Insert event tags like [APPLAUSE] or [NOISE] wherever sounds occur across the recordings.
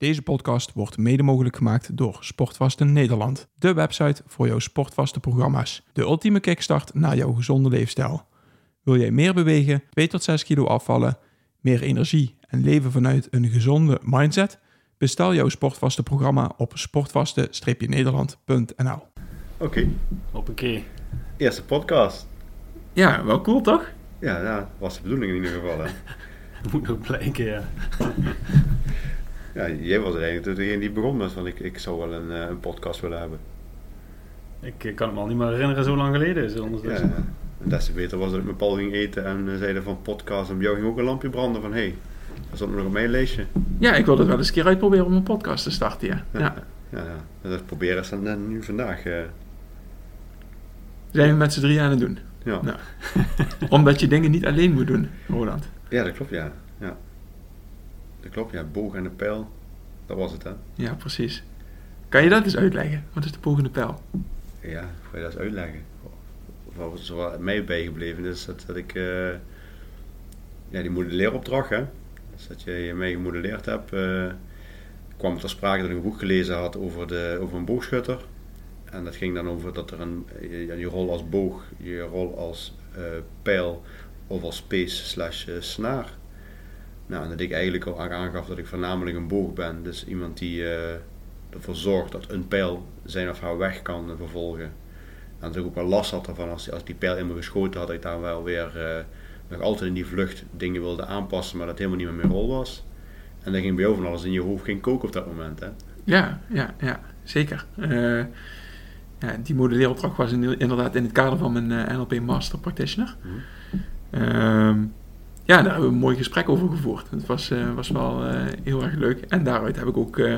Deze podcast wordt mede mogelijk gemaakt door Sportvasten Nederland, de website voor jouw sportvaste programma's. De ultieme kickstart naar jouw gezonde leefstijl. Wil jij meer bewegen, 2 tot 6 kilo afvallen, meer energie en leven vanuit een gezonde mindset? Bestel jouw sportvaste programma op sportvaste-nederland.nl. Oké, Hoppakee. eerste podcast. Ja, wel cool toch? Ja, ja, was de bedoeling in ieder geval. Hè? [LAUGHS] Moet nog blijken, ja. [LAUGHS] Ja, jij was eigenlijk degene die begon met van ik, ik zou wel een, eh, een podcast willen hebben. Ik kan het me al niet meer herinneren, zo lang geleden is het Ja, ondertussen. en des te beter was dat ik met Paul ging eten en eh, zeiden van podcast en bij jou ging ook een lampje branden van hé, hey, dat stond nog op mijn lijstje. Ja, ik wil het wel eens een keer uitproberen om een podcast te starten, ja. Ja, ja. ja, ja. dat proberen ze dan nu vandaag. eh, Zijn we met z'n drieën aan het doen. ja. Nou. [LAUGHS] Omdat je dingen niet alleen moet doen, Roland. ja, dat klopt ja. Dat klopt ja, boog en de pijl, dat was het hè. Ja, precies. Kan je dat eens uitleggen? Wat is de volgende pijl? Ja, ga je dat eens uitleggen? Wat is er mij bijgebleven is dat, dat ik eh, ja, die modelleeropdracht, hè? Dus dat je mij gemodelleerd hebt, eh, kwam ter sprake dat ik een boek gelezen had over, de, over een boogschutter. En dat ging dan over dat er een, je, je rol als boog, je rol als eh, pijl of als space slash snaar. Nou, en dat ik eigenlijk al aangaf dat ik voornamelijk een boog ben. Dus iemand die eh, ervoor zorgt dat een pijl zijn of haar weg kan vervolgen. En dat ik ook wel last had ervan als, als die pijl in me geschoten had, dat ik daar wel weer eh, nog altijd in die vlucht dingen wilde aanpassen, maar dat helemaal niet meer mijn rol was. En dan ging bij jou van alles in je hoofd geen koken op dat moment. Hè? Ja, ja, ja, zeker. Eh, ja, die modelleeropdracht was in- inderdaad in het kader van mijn NLP Master Practitioner. Ehm, ja, daar hebben we een mooi gesprek over gevoerd. Het was, eh, was wel eh, heel erg leuk. En daaruit heb ik ook, eh,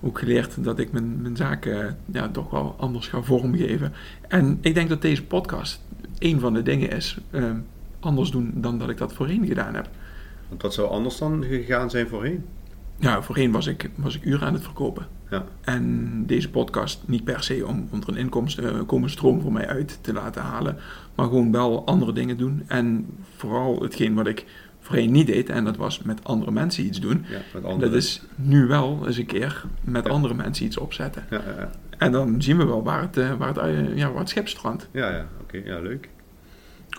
ook geleerd dat ik mijn, mijn zaken ja, toch wel anders ga vormgeven. En ik denk dat deze podcast een van de dingen is. anders doen dan dat ik dat voorheen gedaan heb. Want dat zou anders dan gegaan zijn voorheen. Ja, voorheen was ik, was ik uren aan het verkopen. Ja. En deze podcast niet per se om, om er een inkomensstroom voor mij uit te laten halen, maar gewoon wel andere dingen doen. En vooral hetgeen wat ik voorheen niet deed, en dat was met andere mensen iets doen. Ja, met andere. dat is nu wel eens een keer met Ja. andere mensen iets opzetten. Ja, ja, ja. En dan zien we wel waar het, eh, waar het, eh, ja, waar het schip strandt. ja, ja oké, ja, leuk.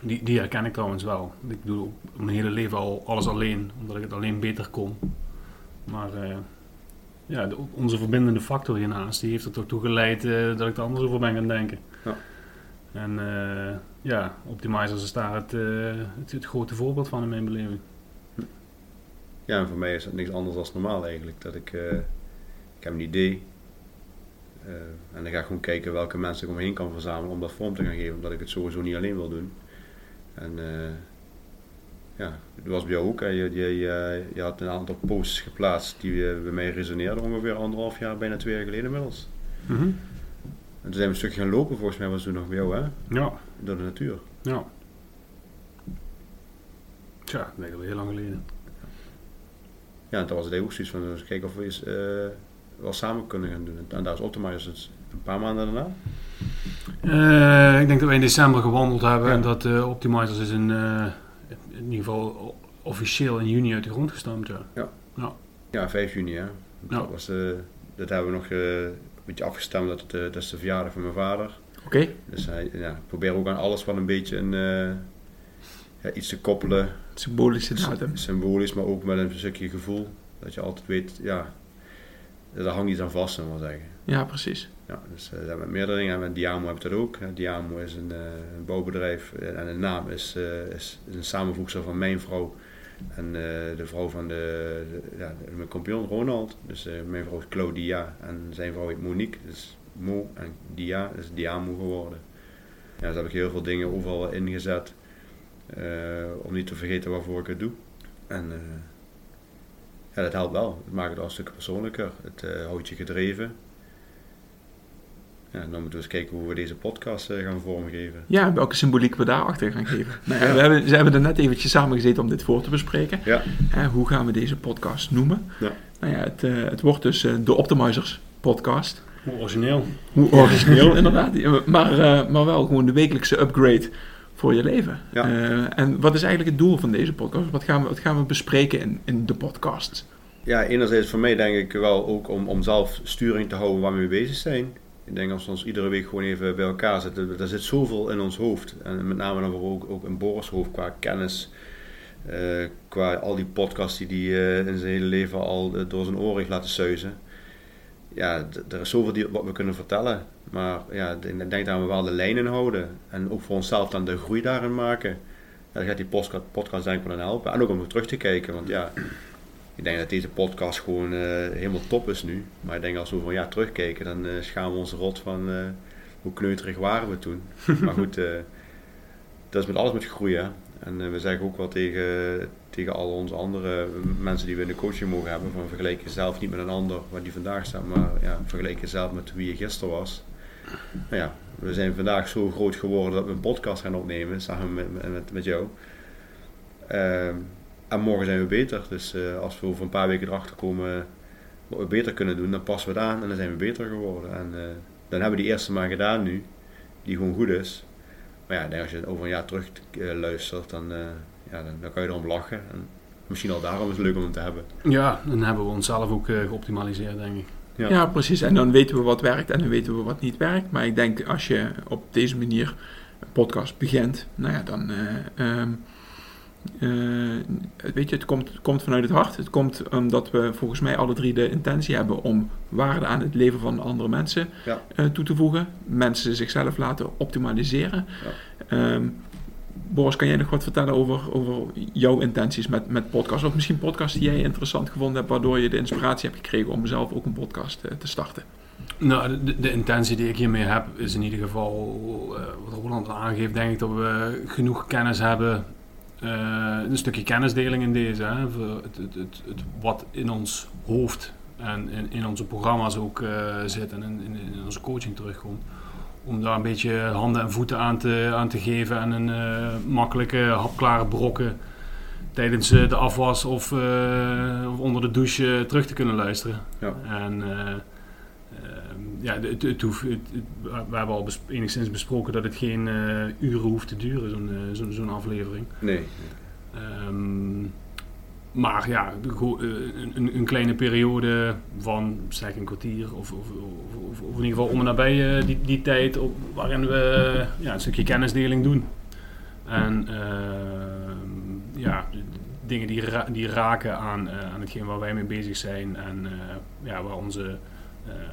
Die, die herken ik trouwens wel. Ik doe mijn hele leven al alles alleen, omdat ik het alleen beter kon. Maar eh, ja, de- onze verbindende factor hiernaast, die heeft er toch toe geleid eh, dat ik er anders over ben gaan denken. Ja. En eh, ja, Optimizers is daar het, het, het grote voorbeeld van in mijn beleving. Ja, en voor mij is het niks anders dan normaal eigenlijk. Dat ik, ik heb een idee. eh, en dan ga ik gewoon kijken welke mensen ik omheen kan verzamelen om dat vorm te gaan geven. Omdat ik het sowieso niet alleen wil doen. En ja, dat was bij jou ook. hè. Je, je, had een aantal posts geplaatst die eh, bij mij resoneerden ongeveer anderhalf jaar, bijna twee jaar geleden inmiddels. En toen zijn we een stukje gaan lopen, volgens mij was het toen nog bij jou, hè? Ja, Door de natuur. ja. Tja, ik denk dat we heel lang geleden. Ja, en toen was het ook zoiets van, eens kijken of we eens, eh, wel samen kunnen gaan doen. En daar is Optimizers dus een paar maanden daarna. Eh, ik denk dat we in december gewandeld hebben Ja. en dat eh, Optimizers is eh, in ieder geval officieel in juni uit de grond gestampt. Ja. Ja, 5 juni, hè. Dat, was, eh, dat hebben we nog eh, een beetje afgestemd, dat, het, eh, dat is de verjaardag van mijn vader. Oké? Dus hij ja, ik probeer ook aan alles wel een beetje een, eh, ja, iets te koppelen. Symbolische datum. Symbolisch, maar ook met een stukje gevoel. Dat je altijd weet, ja, daar hangt iets aan vast, zullen we maar zeggen. Ja, precies. Ja, dus eh, daar met meerdere dingen. En met Diamo heb ik dat ook. Diamo is een, eh, een bouwbedrijf eh, en de naam is, eh, is een samenvoegsel van mijn vrouw en eh, de vrouw van de, ja, mijn compagnon Ronald. Dus eh, mijn vrouw is Claudia en zijn vrouw heet Monique. Dus Mo en Dia is Diamo geworden. Ja, dus heb ik heel veel dingen overal ingezet eh, om niet te vergeten waarvoor ik het doe. En eh, ja, dat helpt wel. Het maakt het al een stuk persoonlijker. Het eh, houdt je gedreven. Ja, dan moeten we eens kijken hoe we deze podcast eh, gaan vormgeven. Ja, welke symboliek we daarachter gaan geven. [LAUGHS] Nou ja, we hebben, ze hebben er net eventjes samen gezeten om dit voor te bespreken. Ja, Hè, hoe gaan we deze podcast noemen? Ja. Nou ja, het, eh, het wordt dus eh, de Optimizers podcast. Hoe origineel. Hoe origineel inderdaad. Maar, eh, maar wel gewoon de wekelijkse upgrade voor je leven. Ja. Eh, en wat is eigenlijk het doel van deze podcast? Wat gaan we, wat gaan we bespreken in, in de podcast? ja, enerzijds voor mij denk ik wel ook om, om zelf sturing te houden waar we mee bezig zijn. Ik denk als we ons iedere week gewoon even bij elkaar zitten, er zit zoveel in ons hoofd. En met name dan ook, ook in Boris hoofd qua kennis, eh, qua al die podcasts die hij uh, in zijn hele leven al uh, door zijn oren heeft laten suizen. Ja, er is zoveel die, wat we kunnen vertellen. Maar ja, ik denk dat we wel de lijnen houden. En ook voor onszelf dan de groei daarin maken. Ja, dan gaat die podcast, podcast denk ik wel aan helpen. En ook om terug te kijken. Want ja, ik denk dat deze podcast gewoon uh, helemaal top is nu. Maar ik denk als we over een jaar terugkijken, dan uh, schamen we ons rot van uh, hoe kneuterig waren we toen. [LAUGHS] maar goed, dat is met alles met groeien. En we zeggen ook wel tegen, tegen al onze andere mensen die we in de coaching mogen hebben: van vergelijk jezelf niet met een ander waar die vandaag staat, maar ja, vergelijk jezelf met wie je gisteren was. Nou ja, we zijn vandaag zo groot geworden dat we een podcast gaan opnemen samen met, met, met jou. Ehm, en morgen zijn we beter. Dus uh, als we over een paar weken erachter komen wat we beter kunnen doen, dan passen we het aan en dan zijn we beter geworden. En uh, dan hebben we die eerste maar gedaan nu, die gewoon goed is. Maar ja, als je over een jaar terug uh, luistert, dan, ja, dan, dan, kan je erom lachen. En misschien al daarom is het leuk om hem te hebben. Ja, dan hebben we onszelf ook geoptimaliseerd, denk ik. Ja. ja. precies. En dan weten we wat werkt en dan weten we wat niet werkt. Maar ik denk als je op deze manier een podcast begint, nou ja, dan. Um, uh, weet je, het komt, komt vanuit het hart. Het komt omdat we volgens mij alle drie de intentie hebben om waarde aan het leven van andere mensen ja. uh, toe te voegen. Mensen zichzelf laten optimaliseren. Ja. Um, Boris, kan jij nog wat vertellen over, over jouw intenties met, met podcasts? Of misschien podcasts die jij interessant gevonden hebt, waardoor je de inspiratie hebt gekregen om zelf ook een podcast uh, te starten? Nou, de, de, intentie die ik hiermee heb is in ieder geval, wat Roland aangeeft, denk ik dat we genoeg kennis hebben uh, een stukje kennisdeling in deze. Hè, het, het, het, het, wat in ons hoofd en in, in onze programma's ook uh, zit en in, in, in, onze coaching terugkomt. Om daar een beetje handen en voeten aan te, aan te geven en een uh, makkelijke, hapklare brokken tijdens de afwas of, of, onder de douche terug te kunnen luisteren. Ja. En ja, het, het, hoeft, we hebben al enigszins besproken dat het geen uh, uren hoeft te duren, zo'n zo'n zo aflevering. Nee. Um, maar ja, een, een, kleine periode van zeg een kwartier of, of, of, of in ieder geval om en nabij uh, die, die tijd op, waarin we ja, een stukje kennisdeling doen. En ehm, ja, dingen die, ra die raken aan, aan hetgeen waar wij mee bezig zijn en ja, waar onze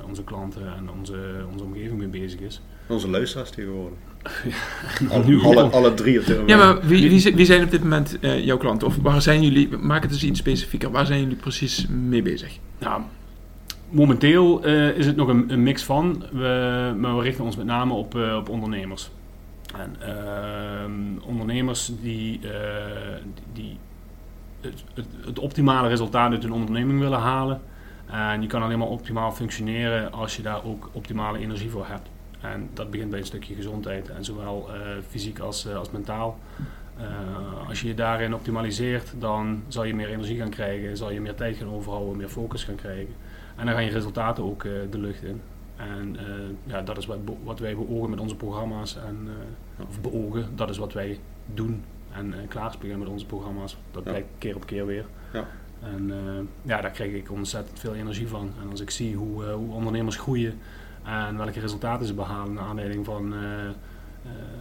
onze klanten en onze, onze omgeving mee bezig is. Onze luisteraars tegenwoordig. [LAUGHS] alle, alle, alle, drie op dit moment. Ja, maar wie, wie, wie zijn op dit moment uh, jouw klanten? Of waar zijn jullie, maak het eens iets specifieker, waar zijn jullie precies mee bezig? Nou, momenteel uh, is het nog een, een, mix van, we, maar we richten ons met name op, op ondernemers. En ehm, ondernemers die, die het, het, het optimale resultaat uit hun onderneming willen halen en je kan alleen maar optimaal functioneren als je daar ook optimale energie voor hebt. En dat begint bij een stukje gezondheid, en zowel uh, fysiek als, uh, als mentaal. Uh, als je je daarin optimaliseert, dan zal je meer energie gaan krijgen, zal je meer tijd gaan overhouden, meer focus gaan krijgen. En dan gaan je resultaten ook de lucht in. En ja, dat is wat, wat, wij beogen met onze programma's. En, of beogen, dat is wat wij doen en klaarspelen met onze programma's. Dat blijkt keer op keer weer. Ja. En uh, ja, daar krijg ik ontzettend veel energie van. En als ik zie hoe, uh, hoe ondernemers groeien en welke resultaten ze behalen naar aanleiding van, uh,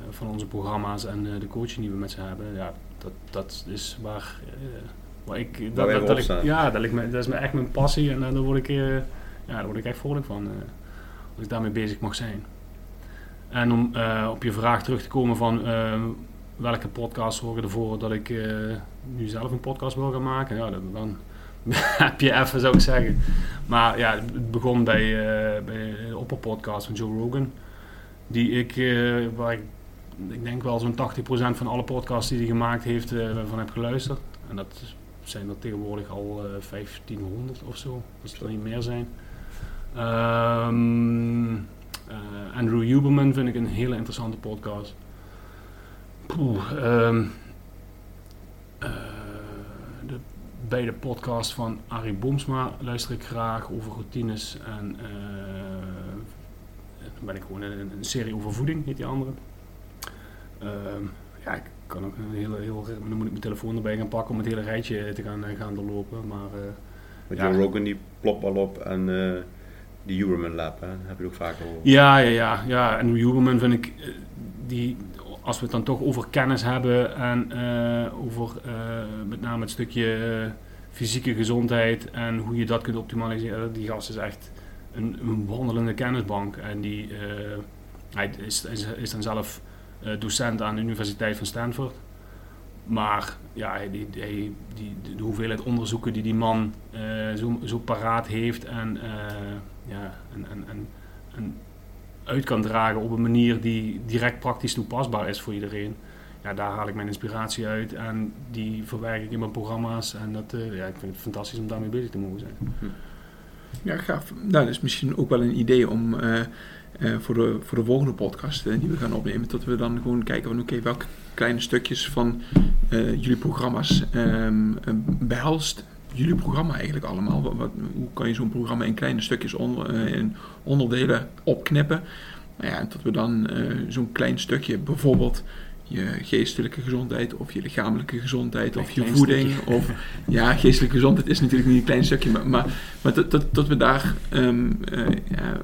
van onze programma's en de coaching die we met ze hebben, ja, dat, dat is waar, waar ik. Dat, dat, dat ik, ja, dat, me, dat is echt mijn passie en daar word ik, ja, daar word ik echt vrolijk van als ik daarmee bezig mag zijn. En om op je vraag terug te komen van welke podcasts zorgen ervoor dat ik uh, nu zelf een podcast wil gaan maken? Ja, dan [LAUGHS] heb je even, zou ik zeggen. Maar ja, het begon bij, uh, bij de opperpodcast van Joe Rogan. Die ik, uh, waar ik, ik denk wel zo'n 80% van alle podcasts die hij gemaakt heeft, van heb geluisterd. En dat zijn er tegenwoordig al 1500 of zo, het er niet meer zijn. Um, Andrew Huberman vind ik een hele interessante podcast. Poeh, um, uh, de beide podcasts van Arie Bomsma luister ik graag over routines en uh, dan ben ik gewoon een, een, serie over voeding, heet die andere. Uh, ja, ik kan ook een hele, heel, dan moet ik mijn telefoon erbij gaan pakken om het hele rijtje te gaan, gaan doorlopen, maar Met Ja. Joe Rogan die plopt wel op en eh die Huberman Lab, hè, heb je ook vaak gehoord. Ja, ja, ja, ja. En Huberman vind ik, eh, die, als we het dan toch over kennis hebben en eh, over eh, met name het stukje eh, fysieke gezondheid en hoe je dat kunt optimaliseren, die gast is echt een, een wandelende kennisbank. En die, hij is, is, is dan zelf docent aan de Universiteit van Stanford. Maar ja, die, die, die, de hoeveelheid onderzoeken die die man zo, zo paraat heeft en, ja, en uit kan dragen op een manier die direct praktisch toepasbaar is voor iedereen. Ja, daar haal ik mijn inspiratie uit en die verwerk ik in mijn programma's. En dat, eh, ja, ik vind het fantastisch om daarmee bezig te mogen zijn. Ja, gaaf. Nou, dat is misschien ook wel een idee om eh, eh, voor, de, voor de volgende podcast die we gaan opnemen, dat we dan gewoon kijken van oké, welke kleine stukjes van jullie programma's eh, behelst jullie programma eigenlijk allemaal? Wat, wat- hoe kan je zo'n programma in kleine stukjes onder, eh, in onderdelen opknippen? Nou ja, en dat we dan eh, zo'n klein stukje, bijvoorbeeld je geestelijke gezondheid of je lichamelijke gezondheid of je voeding stukje. of ja, geestelijke gezondheid is natuurlijk niet een klein stukje, maar, maar, maar dat, dat, dat we daar ehm, eh, ja,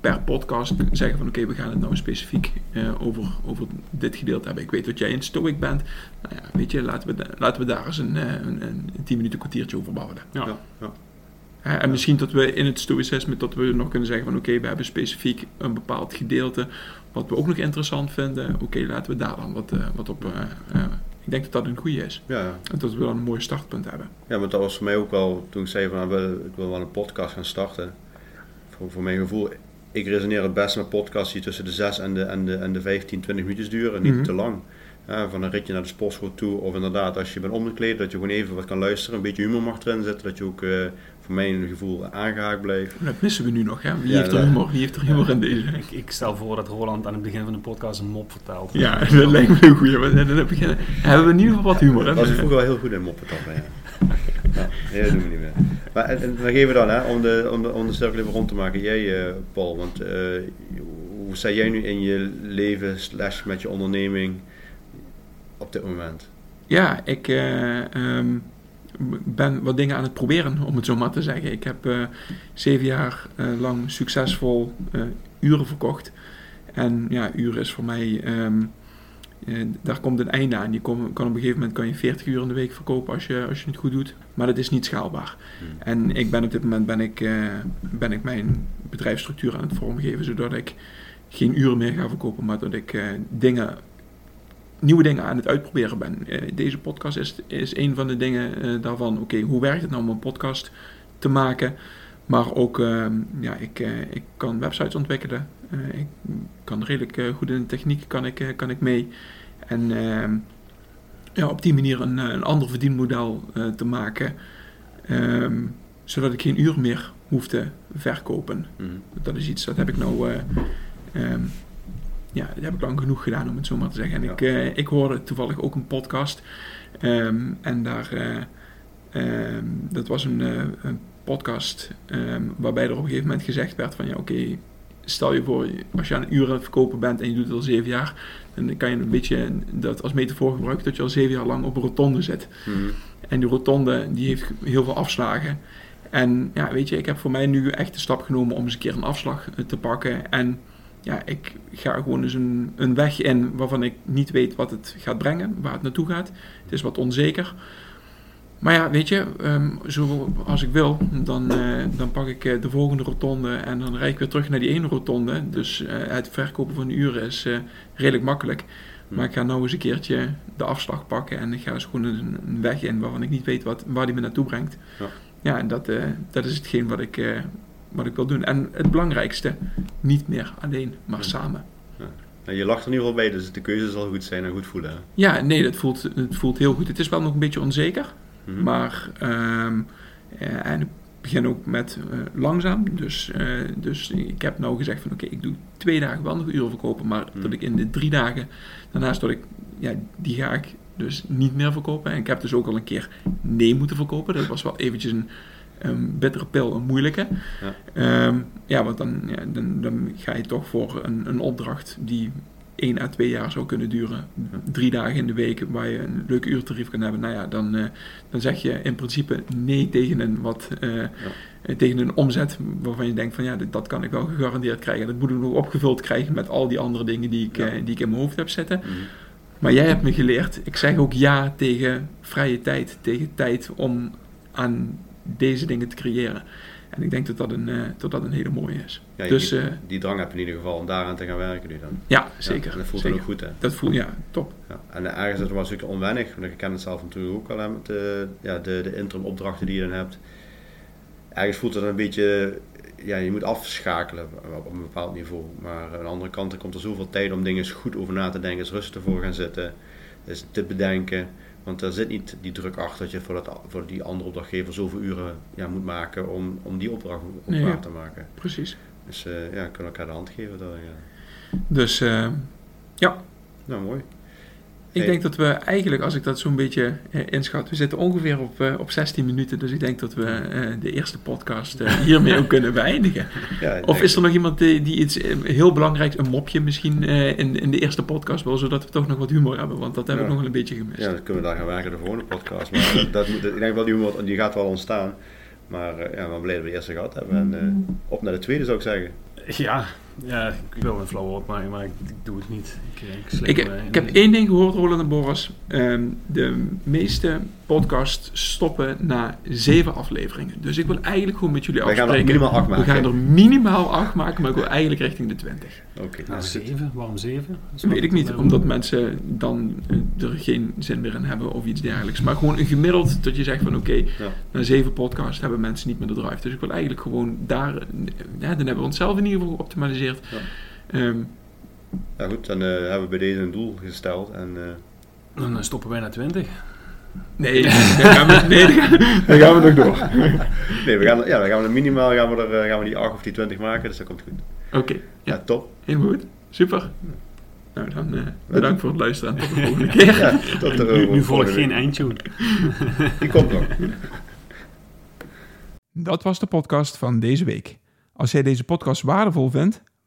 per podcast zeggen van oké, we gaan het nou specifiek eh, over, over dit gedeelte hebben. Ik weet dat jij een stoic bent. Nou ja, weet je, laten we, da- laten we daar eens een, eh, een, een 10 minuten kwartiertje over babbelen. Ja. Ja, ja. Hè, en misschien dat we in het stoïcisme dat we nog kunnen zeggen van oké, we hebben specifiek een bepaald gedeelte wat we ook nog interessant vinden. Oké, laten we daar dan wat, eh, wat op. eh, eh, ik denk dat dat een goede is. Ja. En dat we dan een mooi startpunt hebben. Ja, maar dat was voor mij ook wel, toen ik zei van, nou, ik wil wel een podcast gaan starten. Voor, voor mijn gevoel, ik resoneer het best met podcasts die tussen de 6 en de, en de, en de 15, 20 minuutjes duren, niet Mhm. te lang. Ja, van een ritje naar de sportschool toe, of inderdaad als je bent omgekleed, dat je gewoon even wat kan luisteren, een beetje humor mag erin zitten, dat je ook eh, voor mijn gevoel aangehaakt blijft. Dat missen we nu nog, hè? Wie Ja, heeft er dat- humor? Wie heeft er humor in deze? Ik, ik stel voor dat Roland aan het begin van de podcast een mop vertelt. Ja, [LAUGHS] dat lijkt me een goeie. want Dan heb ik- hebben we in ieder geval wat humor, hè? Dat was ik vroeger wel heel goed in moppen tappen, ja. [LAUGHS] Nee, dat doen we niet meer. Maar en, dan geven we dan, hè, om de, om de, cirkel even rond te maken, jij eh, Paul, want eh, hoe sta jij nu in je leven slash met je onderneming op dit moment? Ja, ik eh, ehm, ben wat dingen aan het proberen, om het zo maar te zeggen. Ik heb zeven jaar lang succesvol uren verkocht. En ja, uren is voor mij, ehm, eh, daar komt een einde aan. Je kom- kan op een gegeven moment kan je 40 uur in de week verkopen als je, als je het goed doet. Maar dat is niet schaalbaar. En ik ben op dit moment ben ik, eh, ben ik mijn bedrijfsstructuur aan het vormgeven, zodat ik geen uren meer ga verkopen, maar dat ik eh, dingen, nieuwe dingen aan het uitproberen ben. Eh, deze podcast is, is een van de dingen daarvan. Oké, hoe werkt het nou om een podcast te maken? Maar ook, eh, ja, ik, ik kan websites ontwikkelen. Eh, ik kan redelijk eh, goed in de techniek kan ik, eh, kan ik mee. En ehm, ja, op die manier een, een ander verdienmodel te maken. Ehm, zodat ik geen uur meer hoef te verkopen. Mhm. Dat is iets, dat heb ik nou... ehm, ja, dat heb ik lang genoeg gedaan, om het zo maar te zeggen. En Ja. ik, ik hoorde toevallig ook een podcast. en daar... dat was een, een podcast waarbij er op een gegeven moment gezegd werd van... Ja, oké, stel je voor, als je aan een uur aan het verkopen bent en je doet het al zeven jaar... dan kan je een beetje dat als metafoor gebruiken dat je al zeven jaar lang op een rotonde zit. Mhm. En die rotonde die heeft heel veel afslagen. En ja, weet je, ik heb voor mij nu echt de stap genomen om eens een keer een afslag eh, te pakken. En ja, ik ga gewoon eens een, een weg in waarvan ik niet weet wat het gaat brengen, waar het naartoe gaat. Het is wat onzeker. Maar ja, weet je, ehm, zo als ik wil, dan, eh, dan pak ik eh, de volgende rotonde en dan rijd ik weer terug naar die ene rotonde. Dus eh, het verkopen van uren is redelijk makkelijk. Maar ik ga nou eens een keertje de afslag pakken en ik ga eens gewoon een, een weg in waarvan ik niet weet wat, waar die me naartoe brengt. Ja. Ja, en dat, dat is hetgeen wat ik, wat ik wil doen. En het belangrijkste, niet meer alleen, maar Ja. samen. Nou, je lacht er in ieder geval bij, dus de keuze zal goed zijn en goed voelen. hè? Ja, nee, dat voelt, het voelt heel goed. Het is wel nog een beetje onzeker, Mhm. maar ehm, eh, en ik begin ook met eh, langzaam. Dus, eh, dus ik heb nou gezegd van oké, ik doe twee dagen wel nog uren verkopen, maar Mhm. dat ik in de drie dagen, daarnaast dat ik, ja, die ga ik dus niet meer verkopen. En ik heb dus ook al een keer nee moeten verkopen. Dat was wel eventjes een, een bittere pil, een moeilijke. Ja. Ehm, ja, want dan, ja, dan, dan ga je toch voor een, een opdracht die één à twee jaar zou kunnen duren. Drie dagen in de week waar je een leuk uurtarief kan hebben. Nou ja, dan, eh, dan zeg je in principe nee tegen een, wat, eh, tegen een omzet waarvan je denkt van ja, dat kan ik wel gegarandeerd krijgen. Dat moet ik nog opgevuld krijgen met al die andere dingen die ik, Ja. eh, die ik in mijn hoofd heb zitten. Mhm. Maar jij hebt me geleerd, ik zeg ook ja tegen vrije tijd, tegen tijd om aan deze dingen te creëren. En ik denk dat dat een, eh, dat dat een hele mooie is. Ja, dus die, eh, die drang heb je in ieder geval om daaraan te gaan werken nu dan. ja, zeker. Ja, en dat voelt zeker. dan ook goed, hè? Dat voelt, ja, top. Ja. En ergens is het wel een stukje onwennig, want ik ken het zelf natuurlijk ook al hè, met de, ja, de, de interim opdrachten die je dan hebt. Ergens voelt het een beetje, ja, je moet afschakelen op, een bepaald niveau. Maar aan de andere kant er komt er zoveel tijd om dingen goed over na te denken, eens rustig ervoor gaan zitten, eens te bedenken. Want er zit niet die druk achter dat je voor, dat, voor die andere opdrachtgever zoveel uren ja, moet maken om, om die opdracht ook Nee, ja. te maken. Precies. Dus eh, ja, kunnen elkaar de hand geven. daarin, ja. Dus eh, ja, Nou, mooi. Ik Hey. denk dat we eigenlijk, als ik dat zo'n beetje eh, inschat, we zitten ongeveer op, eh, op 16 minuten. Dus ik denk dat we eh, de eerste podcast hiermee ook kunnen beëindigen. [LAUGHS] Ja, Of is er nog iemand die, die iets heel belangrijks, een mopje misschien, eh, in, in de eerste podcast wil, zodat we toch nog wat humor hebben? Want dat heb ik Ja. nog wel een beetje gemist. Ja, dan kunnen we daar gaan werken de volgende podcast. Maar dat, dat moet, ik denk wel, die, humor- die gaat wel ontstaan. Maar eh, ja, we zijn blij dat we de eerste gehad hebben. En eh, op naar de tweede zou ik zeggen. Ja, ja, ik wil een flauwe opmaken, maar ik, ik doe het niet. Ik, eh, ik, heb één ding gehoord, Roland en Boris. Ehm, de meeste podcasts stoppen na zeven afleveringen. Dus ik wil eigenlijk gewoon met jullie Wij gaan er afspreken. minimaal acht we maken. gaan er minimaal acht maken, maar ik wil eigenlijk richting de twintig. Oké, Nou, nou, zeven? Waarom zeven? Dat weet ik niet, omdat mensen dan eh, er geen zin meer in hebben of iets dergelijks. Maar gewoon een gemiddeld dat je zegt van oké, ja. na zeven podcasts hebben mensen niet meer de drive. Dus ik wil eigenlijk gewoon daar, eh, ja, dan hebben we onszelf in ieder geval geoptimaliseerd. Ja. Ehm, ja, goed. Dan eh, hebben we bij deze een doel gesteld. En eh, Dan eh, stoppen wij naar twintig. nee, [LAUGHS] dan gaan we, nee, dan gaan, dan gaan we nog door. [LAUGHS] nee, we gaan, ja, dan gaan we er minimaal gaan we, er, gaan we die 8 of die 20 maken. Dus dat komt goed. Oké, Ja, Ja. top. helemaal goed. Super. Nou, dan bedankt voor het luisteren en tot de volgende keer. Ja, tot de Nu, nu volgt geen eindtune. Die komt nog. Dat was de podcast van deze week. Als jij deze podcast waardevol vindt,